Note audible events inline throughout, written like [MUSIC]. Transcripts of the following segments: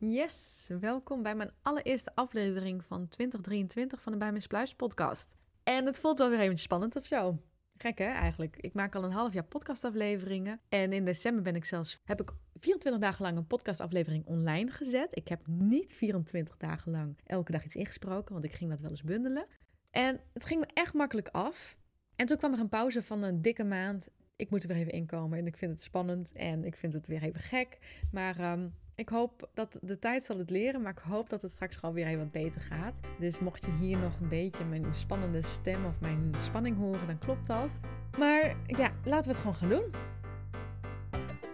Yes, welkom bij mijn allereerste aflevering van 2023 van de Bij Mijn Spluis podcast. En het voelt wel weer eventjes spannend of zo. Gek hè, eigenlijk. Ik maak al een half jaar podcastafleveringen. En in december ben ik zelfs, heb ik 24 dagen lang een podcastaflevering online gezet. Ik heb niet 24 dagen lang elke dag iets ingesproken, want ik ging dat wel eens bundelen. En het ging me echt makkelijk af. En toen kwam er een pauze van een dikke maand. Ik moet er weer even inkomen en ik vind het spannend en ik vind het weer even gek. Maar ehm, ik hoop dat de tijd zal het leren, maar ik hoop dat het straks gewoon weer wat beter gaat. Dus mocht je hier nog een beetje mijn spannende stem of mijn spanning horen, dan klopt dat. Maar ja, laten we het gewoon gaan doen.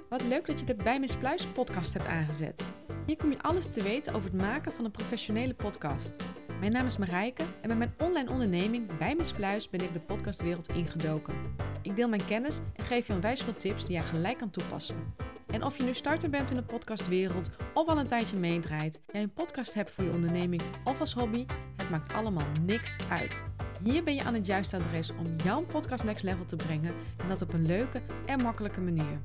Wat leuk dat je de Bij Mijn Spluis podcast hebt aangezet. Hier kom je alles te weten over het maken van een professionele podcast. Mijn naam is Marijke en met mijn online onderneming Bij Mijn Spluis ben ik de podcastwereld ingedoken. Ik deel mijn kennis en geef je onwijs veel tips die jij gelijk kan toepassen. En of je nu starter bent in de podcastwereld of al een tijdje meedraait, jij een podcast hebt voor je onderneming of als hobby, het maakt allemaal niks uit. Hier ben je aan het juiste adres om jouw podcast next level te brengen en dat op een leuke en makkelijke manier.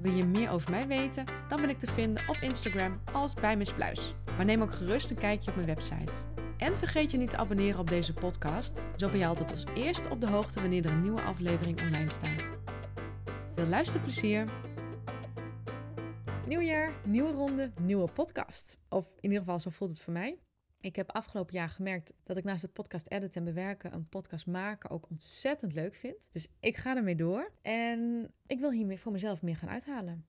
Wil je meer over mij weten? Dan ben ik te vinden op Instagram als bij Miss Pluis. Maar neem ook gerust een kijkje op mijn website. En vergeet je niet te abonneren op deze podcast, zo ben je altijd als eerste op de hoogte wanneer er een nieuwe aflevering online staat. Veel luisterplezier! Nieuwjaar, nieuwe ronde, nieuwe podcast. Of in ieder geval, zo voelt het voor mij. Ik heb afgelopen jaar gemerkt dat ik naast het podcast editen en bewerken een podcast maken ook ontzettend leuk vind. Dus ik ga ermee door en ik wil hier voor mezelf meer gaan uithalen.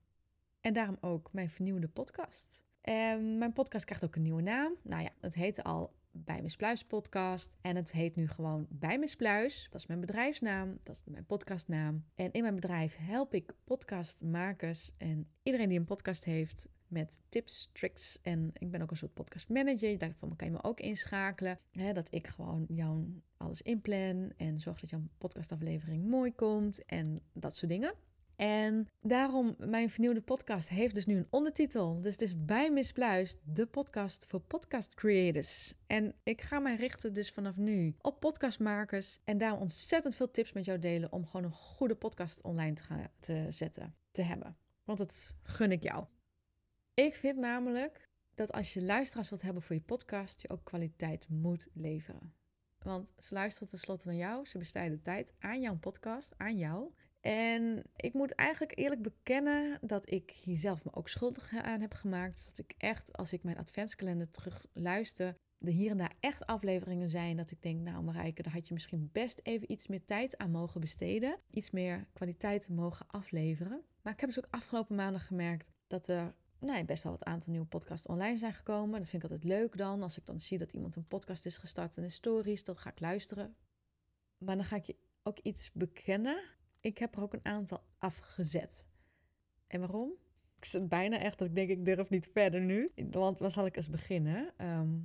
En daarom ook mijn vernieuwde podcast. En mijn podcast krijgt ook een nieuwe naam. Nou ja, het heette al Bij Mijn Spluis podcast. En het heet nu gewoon Bij Mijn Spluis. Dat is mijn bedrijfsnaam, dat is mijn podcastnaam. En in mijn bedrijf help ik podcastmakers en iedereen die een podcast heeft met tips, tricks. En ik ben ook een soort podcast manager. Daarvoor kan je me ook inschakelen. Dat ik gewoon jou alles inplan en zorg dat jouw podcastaflevering mooi komt en dat soort dingen. En daarom, mijn vernieuwde podcast heeft dus nu een ondertitel. Dus het is bij Miss Pluis, de podcast voor podcast creators. En ik ga mij richten dus vanaf nu op podcastmakers. En daar ontzettend veel tips met jou delen om gewoon een goede podcast online te, gaan, te zetten, te hebben. Want dat gun ik jou. Ik vind namelijk dat als je luisteraars wilt hebben voor je podcast, je ook kwaliteit moet leveren. Want ze luisteren tenslotte naar jou, ze besteden tijd aan jouw podcast, aan jou. En ik moet eigenlijk eerlijk bekennen dat ik hier zelf me ook schuldig aan heb gemaakt. Dat ik echt, als ik mijn adventskalender terug luister, er hier en daar echt afleveringen zijn dat ik denk, nou Marijke, daar had je misschien best even iets meer tijd aan mogen besteden. Iets meer kwaliteit mogen afleveren. Maar ik heb dus ook afgelopen maanden gemerkt dat er nou, best wel wat aantal nieuwe podcasts online zijn gekomen. Dat vind ik altijd leuk dan. Als ik dan zie dat iemand een podcast is gestart en de stories, dan ga ik luisteren. Maar dan ga ik je ook iets bekennen. Ik heb er ook een aantal afgezet. En waarom? Ik zit bijna echt dat ik denk, ik durf niet verder nu. Want waar zal ik eens beginnen? Ehm,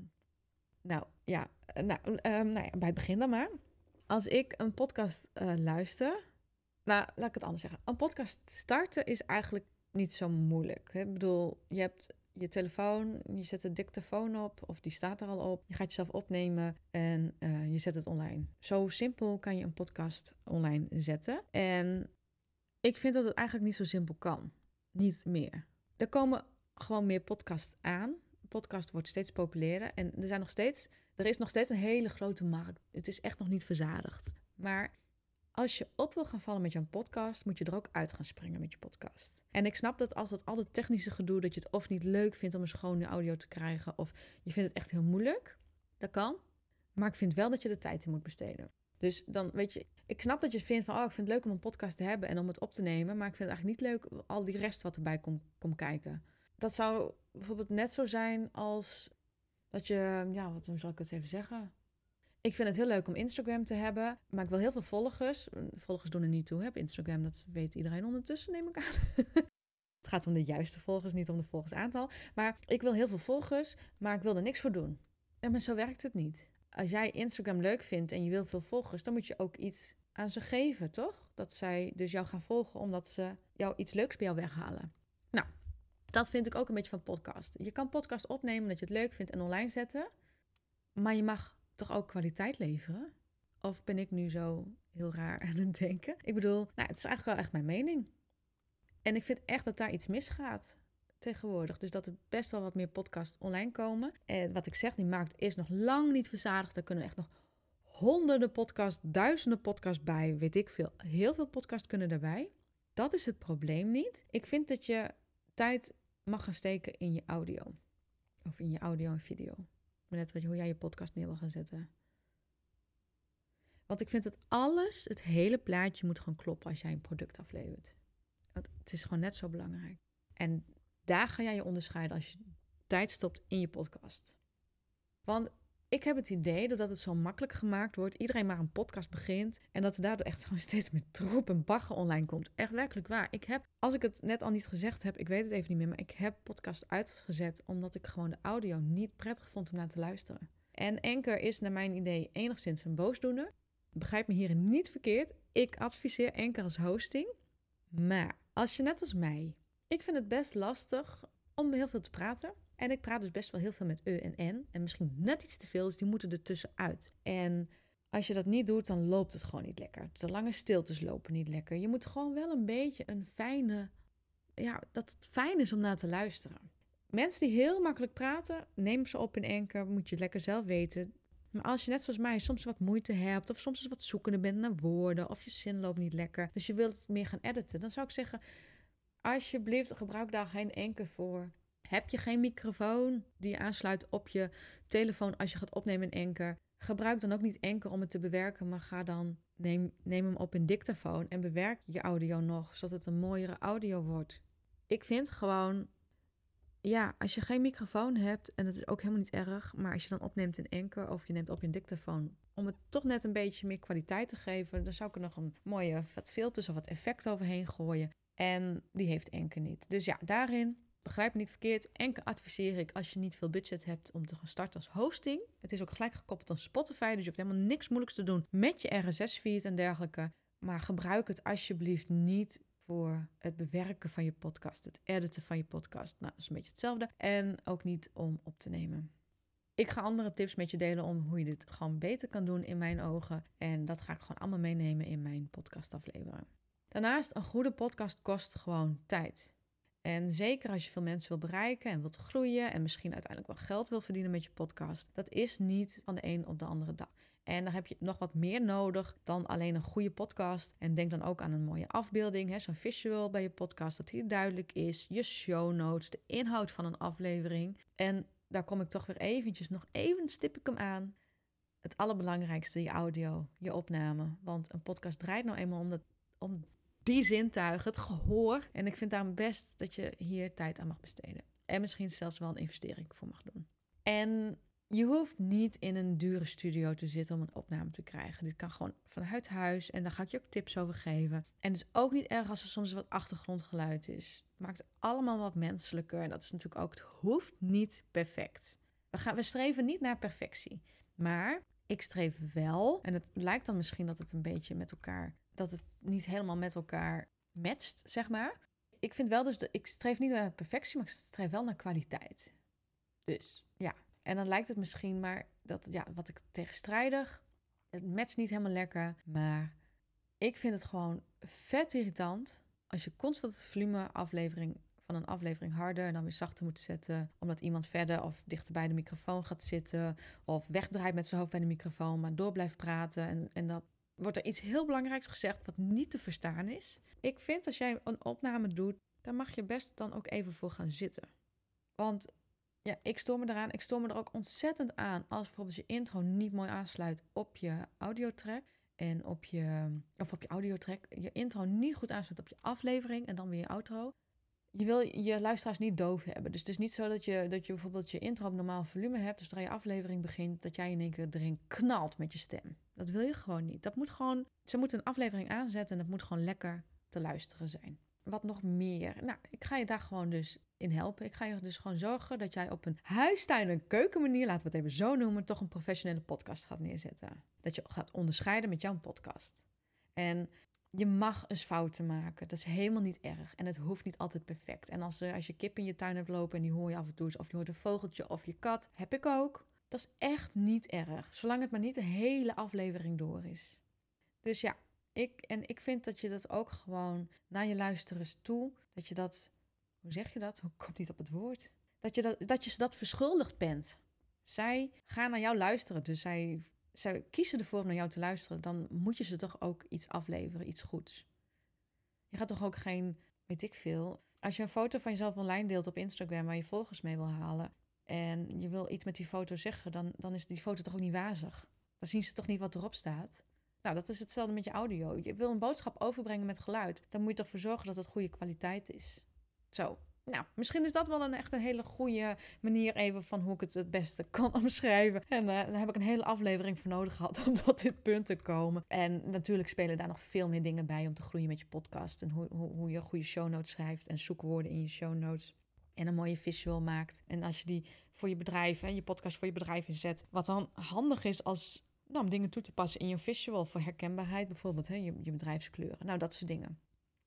nou, ja, nou, um, nou ja, bij het begin dan maar. Als ik een podcast uh, luister... Nou, laat ik het anders zeggen. Een podcast starten is eigenlijk niet zo moeilijk. Ik bedoel, je hebt je telefoon, je zet de dictafoon op of die staat er al op. Je gaat jezelf opnemen en uh, je zet het online. Zo simpel kan je een podcast online zetten. En ik vind dat het eigenlijk niet zo simpel kan. Niet meer. Er komen gewoon meer podcasts aan. Podcast wordt steeds populairder en er zijn nog steeds, er is nog steeds een hele grote markt. Het is echt nog niet verzadigd. Maar als je op wil gaan vallen met jouw podcast, moet je er ook uit gaan springen met je podcast. En ik snap dat als dat al het technische gedoe, dat je het of niet leuk vindt om een schone audio te krijgen, of je vindt het echt heel moeilijk, dat kan. Maar ik vind wel dat je er tijd in moet besteden. Dus dan weet je, ik snap dat je vindt van, oh, ik vind het leuk om een podcast te hebben en om het op te nemen, maar ik vind het eigenlijk niet leuk al die rest wat erbij komt kom kijken. Dat zou bijvoorbeeld net zo zijn als dat je, ja, wat hoe zal ik het even zeggen? Ik vind het heel leuk om Instagram te hebben, maar ik wil heel veel volgers. Volgers doen er niet toe, heb Instagram, dat weet iedereen ondertussen, neem ik aan. [LAUGHS] het gaat om de juiste volgers, niet om de volgersaantal. Maar ik wil heel veel volgers, maar ik wil er niks voor doen. En maar zo werkt het niet. Als jij Instagram leuk vindt en je wil veel volgers, dan moet je ook iets aan ze geven, toch? Dat zij dus jou gaan volgen omdat ze jou iets leuks bij jou weghalen. Nou, dat vind ik ook een beetje van podcast. Je kan podcast opnemen dat je het leuk vindt en online zetten. Maar je mag toch ook kwaliteit leveren? Of ben ik nu zo heel raar aan het denken? Ik bedoel, nou, het is eigenlijk wel echt mijn mening. En ik vind echt dat daar iets misgaat. tegenwoordig. Dus dat er best wel wat meer podcasts online komen. En wat ik zeg, die markt is nog lang niet verzadigd. Er kunnen echt nog honderden podcasts, duizenden podcasts bij, weet ik veel. Heel veel podcasts kunnen erbij. Dat is het probleem niet. Ik vind dat je tijd mag gaan steken in je audio. Of in je audio en video. Maar net wat, hoe jij je podcast neer wil gaan zetten. Want ik vind dat alles, het hele plaatje moet gewoon kloppen als jij een product aflevert. Want het is gewoon net zo belangrijk. En daar ga jij je onderscheiden als je tijd stopt in je podcast. Want ik heb het idee, doordat het zo makkelijk gemaakt wordt, iedereen maar een podcast begint en dat er daardoor echt [LAUGHS] gewoon steeds meer troep en bagger online komt. Echt werkelijk waar. Ik heb, als ik het net al niet gezegd heb, ik weet het even niet meer, maar ik heb podcast uitgezet omdat ik gewoon de audio niet prettig vond om naar te luisteren. En Anchor is naar mijn idee enigszins een boosdoener. Begrijp me hier niet verkeerd. Ik adviseer Anchor als hosting. Maar als je net als mij, ik vind het best lastig om heel veel te praten. En ik praat dus best wel heel veel met e en n. En misschien net iets te veel, dus die moeten er tussenuit. En als je dat niet doet, dan loopt het gewoon niet lekker. De lange stiltes lopen niet lekker. Je moet gewoon wel een beetje een fijne... Ja, dat het fijn is om naar te luisteren. Mensen die heel makkelijk praten, neem ze op in enker. Moet je het lekker zelf weten. Maar als je net zoals mij soms wat moeite hebt, of soms wat zoekende bent naar woorden, of je zin loopt niet lekker, dus je wilt meer gaan editen, dan zou ik zeggen: alsjeblieft, gebruik daar geen enker voor. Heb je geen microfoon die je aansluit op je telefoon als je gaat opnemen in Anker? Gebruik dan ook niet Anker om het te bewerken, maar ga dan neem, neem hem op een dictafoon en bewerk je audio nog, zodat het een mooiere audio wordt. Ik vind gewoon, ja, als je geen microfoon hebt, en dat is ook helemaal niet erg, maar als je dan opneemt in Anker of je neemt op je dictafoon, om het toch net een beetje meer kwaliteit te geven, dan zou ik er nog een mooie wat filters of wat effect overheen gooien. En die heeft Anker niet. Dus ja, daarin begrijp me niet verkeerd. Enkel adviseer ik als je niet veel budget hebt om te gaan starten als hosting. Het is ook gelijk gekoppeld aan Spotify, dus je hoeft helemaal niks moeilijks te doen met je RSS-feed en dergelijke. Maar gebruik het alsjeblieft niet voor het bewerken van je podcast, het editen van je podcast. Nou, dat is een beetje hetzelfde. En ook niet om op te nemen. Ik ga andere tips met je delen om hoe je dit gewoon beter kan doen in mijn ogen. En dat ga ik gewoon allemaal meenemen in mijn podcastaflevering. Daarnaast, een goede podcast kost gewoon tijd. En zeker als je veel mensen wil bereiken en wilt groeien en misschien uiteindelijk wel geld wil verdienen met je podcast, dat is niet van de een op de andere dag. En dan heb je nog wat meer nodig dan alleen een goede podcast. En denk dan ook aan een mooie afbeelding, zo'n visual bij je podcast, dat die duidelijk is. Je show notes, de inhoud van een aflevering. En daar kom ik toch weer eventjes, nog even stip ik hem aan. Het allerbelangrijkste, je audio, je opname. Want een podcast draait nou eenmaal om, dat, om die zintuigen, het gehoor. En ik vind daarom best dat je hier tijd aan mag besteden. En misschien zelfs wel een investering voor mag doen. En je hoeft niet in een dure studio te zitten om een opname te krijgen. Dit kan gewoon vanuit huis en daar ga ik je ook tips over geven. En het is ook niet erg als er soms wat achtergrondgeluid is. Het maakt het allemaal wat menselijker. En dat is natuurlijk ook, het hoeft niet perfect. We, gaan, we streven niet naar perfectie. Maar ik streef wel, en het lijkt dan misschien dat het een beetje met elkaar dat het niet helemaal met elkaar matcht, zeg maar. Ik vind wel dus, ik streef niet naar perfectie, maar ik streef wel naar kwaliteit. Dus ja, en dan lijkt het misschien maar dat, ja, wat ik tegenstrijdig, het matcht niet helemaal lekker, maar ik vind het gewoon vet irritant als je constant het volume aflevering van een aflevering harder en dan weer zachter moet zetten. Omdat iemand verder of dichter bij de microfoon gaat zitten. Of wegdraait met zijn hoofd bij de microfoon, maar door blijft praten. En, en dat wordt er iets heel belangrijks gezegd wat niet te verstaan is. Ik vind als jij een opname doet, daar mag je best dan ook even voor gaan zitten. Want ja, ik stoor me eraan. Ik stoor me er ook ontzettend aan als bijvoorbeeld je intro niet mooi aansluit op je audiotrack. En op je, of op je audiotrack, je intro niet goed aansluit op je aflevering en dan weer je outro je wil je luisteraars niet doof hebben. Dus het is niet zo dat je, dat je bijvoorbeeld je intro op normaal volume hebt. Dus zodra je aflevering begint, dat jij in één keer erin knalt met je stem. Dat wil je gewoon niet. Dat moet gewoon, ze moeten een aflevering aanzetten en het moet gewoon lekker te luisteren zijn. Wat nog meer? Nou, ik ga je daar gewoon dus in helpen. Ik ga je dus gewoon zorgen dat jij op een huistuin- en keukenmanier, laten we het even zo noemen, toch een professionele podcast gaat neerzetten. Dat je gaat onderscheiden met jouw podcast. En je mag eens fouten maken. Dat is helemaal niet erg. En het hoeft niet altijd perfect. En als, als je kip in je tuin hebt lopen en die hoor je af en toe eens, of je hoort een vogeltje of je kat, heb ik ook. Dat is echt niet erg. Zolang het maar niet de hele aflevering door is. Dus ja, ik, en ik vind dat je dat ook gewoon naar je luisterers toe, dat je dat hoe zeg je dat? Hoe [LAUGHS] komt niet op het woord? Dat je dat, dat je ze dat verschuldigd bent. Zij gaan naar jou luisteren, dus zij, zij kiezen ervoor om naar jou te luisteren. Dan moet je ze toch ook iets afleveren, iets goeds. Je gaat toch ook geen, weet ik veel. Als je een foto van jezelf online deelt op Instagram waar je volgers mee wil halen. En je wil iets met die foto zeggen, dan, dan is die foto toch ook niet wazig. Dan zien ze toch niet wat erop staat. Nou, dat is hetzelfde met je audio. Je wil een boodschap overbrengen met geluid. Dan moet je toch voor zorgen dat het goede kwaliteit is. Zo. Nou, misschien is dat wel een echt een hele goede manier even van hoe ik het het beste [LAUGHS] kan omschrijven. En uh, daar heb ik een hele aflevering voor nodig gehad [LAUGHS] om tot dit punt te komen. En natuurlijk spelen daar nog veel meer dingen bij om te groeien met je podcast. En hoe, hoe, hoe je goede show notes schrijft en zoekwoorden in je show notes en een mooie visual maakt. En als je die voor je bedrijf, hè, je podcast voor je bedrijf inzet, wat dan handig is als nou, om dingen toe te passen in je visual voor herkenbaarheid, bijvoorbeeld hè, je, je bedrijfskleuren. Nou, dat soort dingen.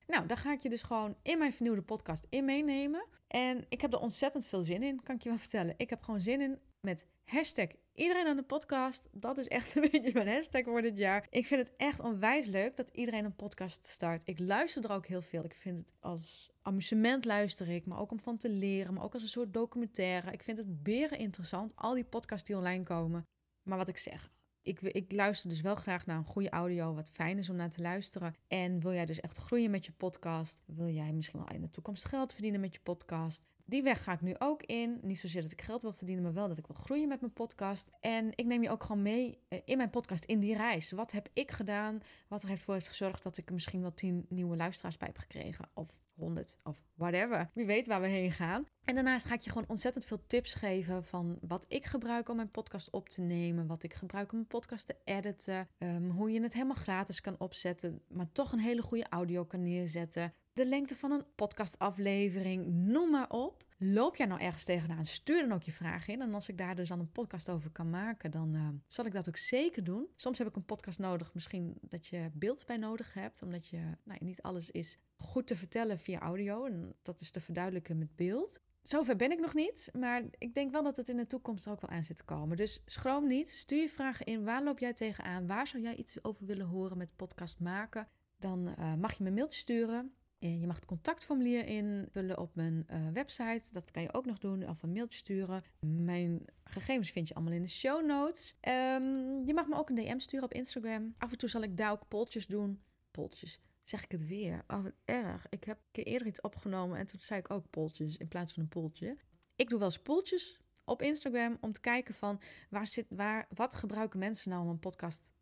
Nou, daar ga ik je dus gewoon in mijn vernieuwde podcast in meenemen. En ik heb er ontzettend veel zin in, kan ik je wel vertellen. Ik heb gewoon zin in met hashtag iedereen aan de podcast. Dat is echt [LAUGHS] een beetje mijn hashtag voor dit jaar. Ik vind het echt onwijs leuk dat iedereen een podcast start. Ik luister er ook heel veel. Ik vind het als amusement luister ik, maar ook om van te leren, maar ook als een soort documentaire. Ik vind het beren interessant, al die podcasts die online komen. Maar wat ik zeg, ik, ik luister dus wel graag naar een goede audio, wat fijn is om naar te luisteren. En wil jij dus echt groeien met je podcast? Wil jij misschien wel in de toekomst geld verdienen met je podcast? Die weg ga ik nu ook in. Niet zozeer dat ik geld wil verdienen, maar wel dat ik wil groeien met mijn podcast. En ik neem je ook gewoon mee eh, in mijn podcast in die reis. Wat heb ik gedaan? Wat er heeft gezorgd dat ik misschien wel tien nieuwe luisteraars bij heb gekregen? Of 100 of whatever. Wie weet waar we heen gaan. En daarnaast ga ik je gewoon ontzettend veel tips geven van wat ik gebruik om mijn podcast op te nemen, wat ik gebruik om mijn podcast te editen, um, hoe je het helemaal gratis kan opzetten, maar toch een hele goede audio kan neerzetten. De lengte van een podcastaflevering, noem maar op. Loop jij nou ergens tegenaan? Stuur dan ook je vragen in. En als ik daar dus dan een podcast over kan maken, dan uh, zal ik dat ook zeker doen. Soms heb ik een podcast nodig, misschien dat je beeld bij nodig hebt, omdat je nou, niet alles is goed te vertellen via audio. En dat is te verduidelijken met beeld. Zover ben ik nog niet, maar ik denk wel dat het in de toekomst ook wel aan zit te komen. Dus schroom niet, stuur je vragen in. Waar loop jij tegenaan? Waar zou jij iets over willen horen met podcast maken? Dan uh, mag je me een mailtje sturen. En je mag het contactformulier invullen op mijn uh, website. Dat kan je ook nog doen, of een mailtje sturen. Mijn gegevens vind je allemaal in de show notes. Um, je mag me ook een DM sturen op Instagram. Af en toe zal ik daar ook poltjes doen. Poltjes zeg ik het weer. Oh, wat erg. Ik heb een keer eerder iets opgenomen en toen zei ik ook poltjes in plaats van een poltje. Ik doe wel eens op Instagram om te kijken van waar zit, waar, wat gebruiken mensen nou om een podcast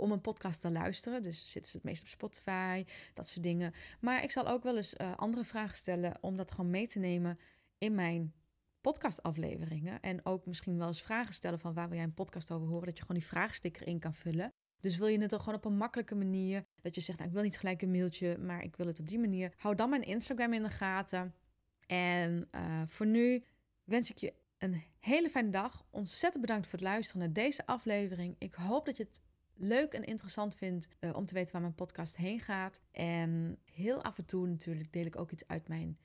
om een podcast te luisteren. Dus zitten ze het meest op Spotify, dat soort dingen. Maar ik zal ook wel eens uh, andere vragen stellen om dat gewoon mee te nemen in mijn podcastafleveringen. En ook misschien wel eens vragen stellen van waar wil jij een podcast over horen, dat je gewoon die vraagsticker in kan vullen. Dus wil je het toch gewoon op een makkelijke manier, dat je zegt, nou, ik wil niet gelijk een mailtje, maar ik wil het op die manier. Hou dan mijn Instagram in de gaten. En uh, voor nu wens ik je een hele fijne dag. Ontzettend bedankt voor het luisteren naar deze aflevering. Ik hoop dat je het leuk en interessant vindt uh, om te weten waar mijn podcast heen gaat. En heel af en toe natuurlijk deel ik ook iets uit mijn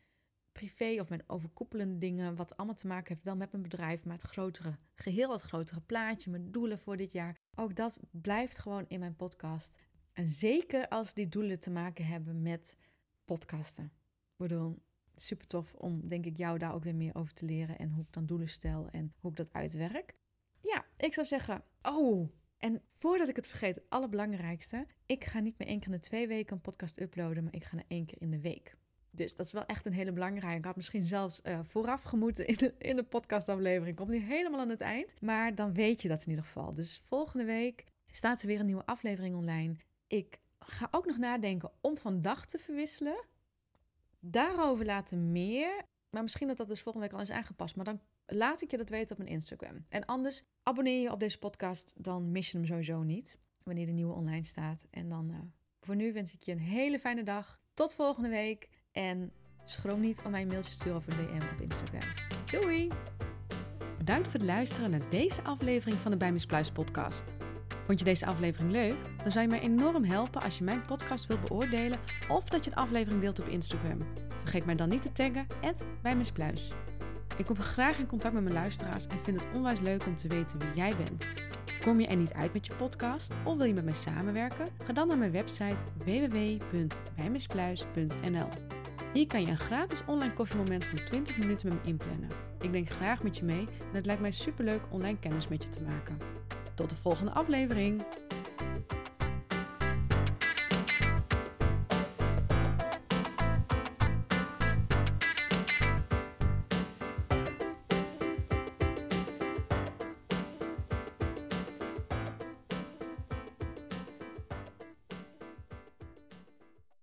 privé of mijn overkoepelende dingen, wat allemaal te maken heeft wel met mijn bedrijf, maar het grotere geheel, het grotere plaatje, mijn doelen voor dit jaar. Ook dat blijft gewoon in mijn podcast. En zeker als die doelen te maken hebben met podcasten. Ik bedoel, super tof om, denk ik, jou daar ook weer meer over te leren en hoe ik dan doelen stel en hoe ik dat uitwerk. Ja, ik zou zeggen, oh, en voordat ik het vergeet, het allerbelangrijkste, ik ga niet meer één keer in de twee weken een podcast uploaden, maar ik ga naar één keer in de week. Dus dat is wel echt een hele belangrijke. Ik had misschien zelfs uh, vooraf gemoeten in de, in de podcastaflevering. Komt niet helemaal aan het eind. Maar dan weet je dat in ieder geval. Dus volgende week staat er weer een nieuwe aflevering online. Ik ga ook nog nadenken om van dag te verwisselen. Daarover later meer. Maar misschien dat dat dus volgende week al is aangepast. Maar dan laat ik je dat weten op mijn Instagram. En anders abonneer je op deze podcast. Dan mis je hem sowieso niet. Wanneer de nieuwe online staat. En dan uh, voor nu wens ik je een hele fijne dag. Tot volgende week. En schroom niet om mij een mailtje te sturen of een DM op Instagram. Doei! Bedankt voor het luisteren naar deze aflevering van de Bij Pluis podcast. Vond je deze aflevering leuk? Dan zou je mij enorm helpen als je mijn podcast wilt beoordelen of dat je de aflevering deelt op Instagram. Vergeet mij dan niet te taggen, @bijmispluis. Ik kom graag in contact met mijn luisteraars en vind het onwijs leuk om te weten wie jij bent. Kom je er niet uit met je podcast of wil je met mij samenwerken? Ga dan naar mijn website www.bijmispluis.nl Hier kan je een gratis online koffiemoment van 20 minuten met me inplannen. Ik denk graag met je mee en het lijkt mij superleuk online kennis met je te maken. Tot de volgende aflevering!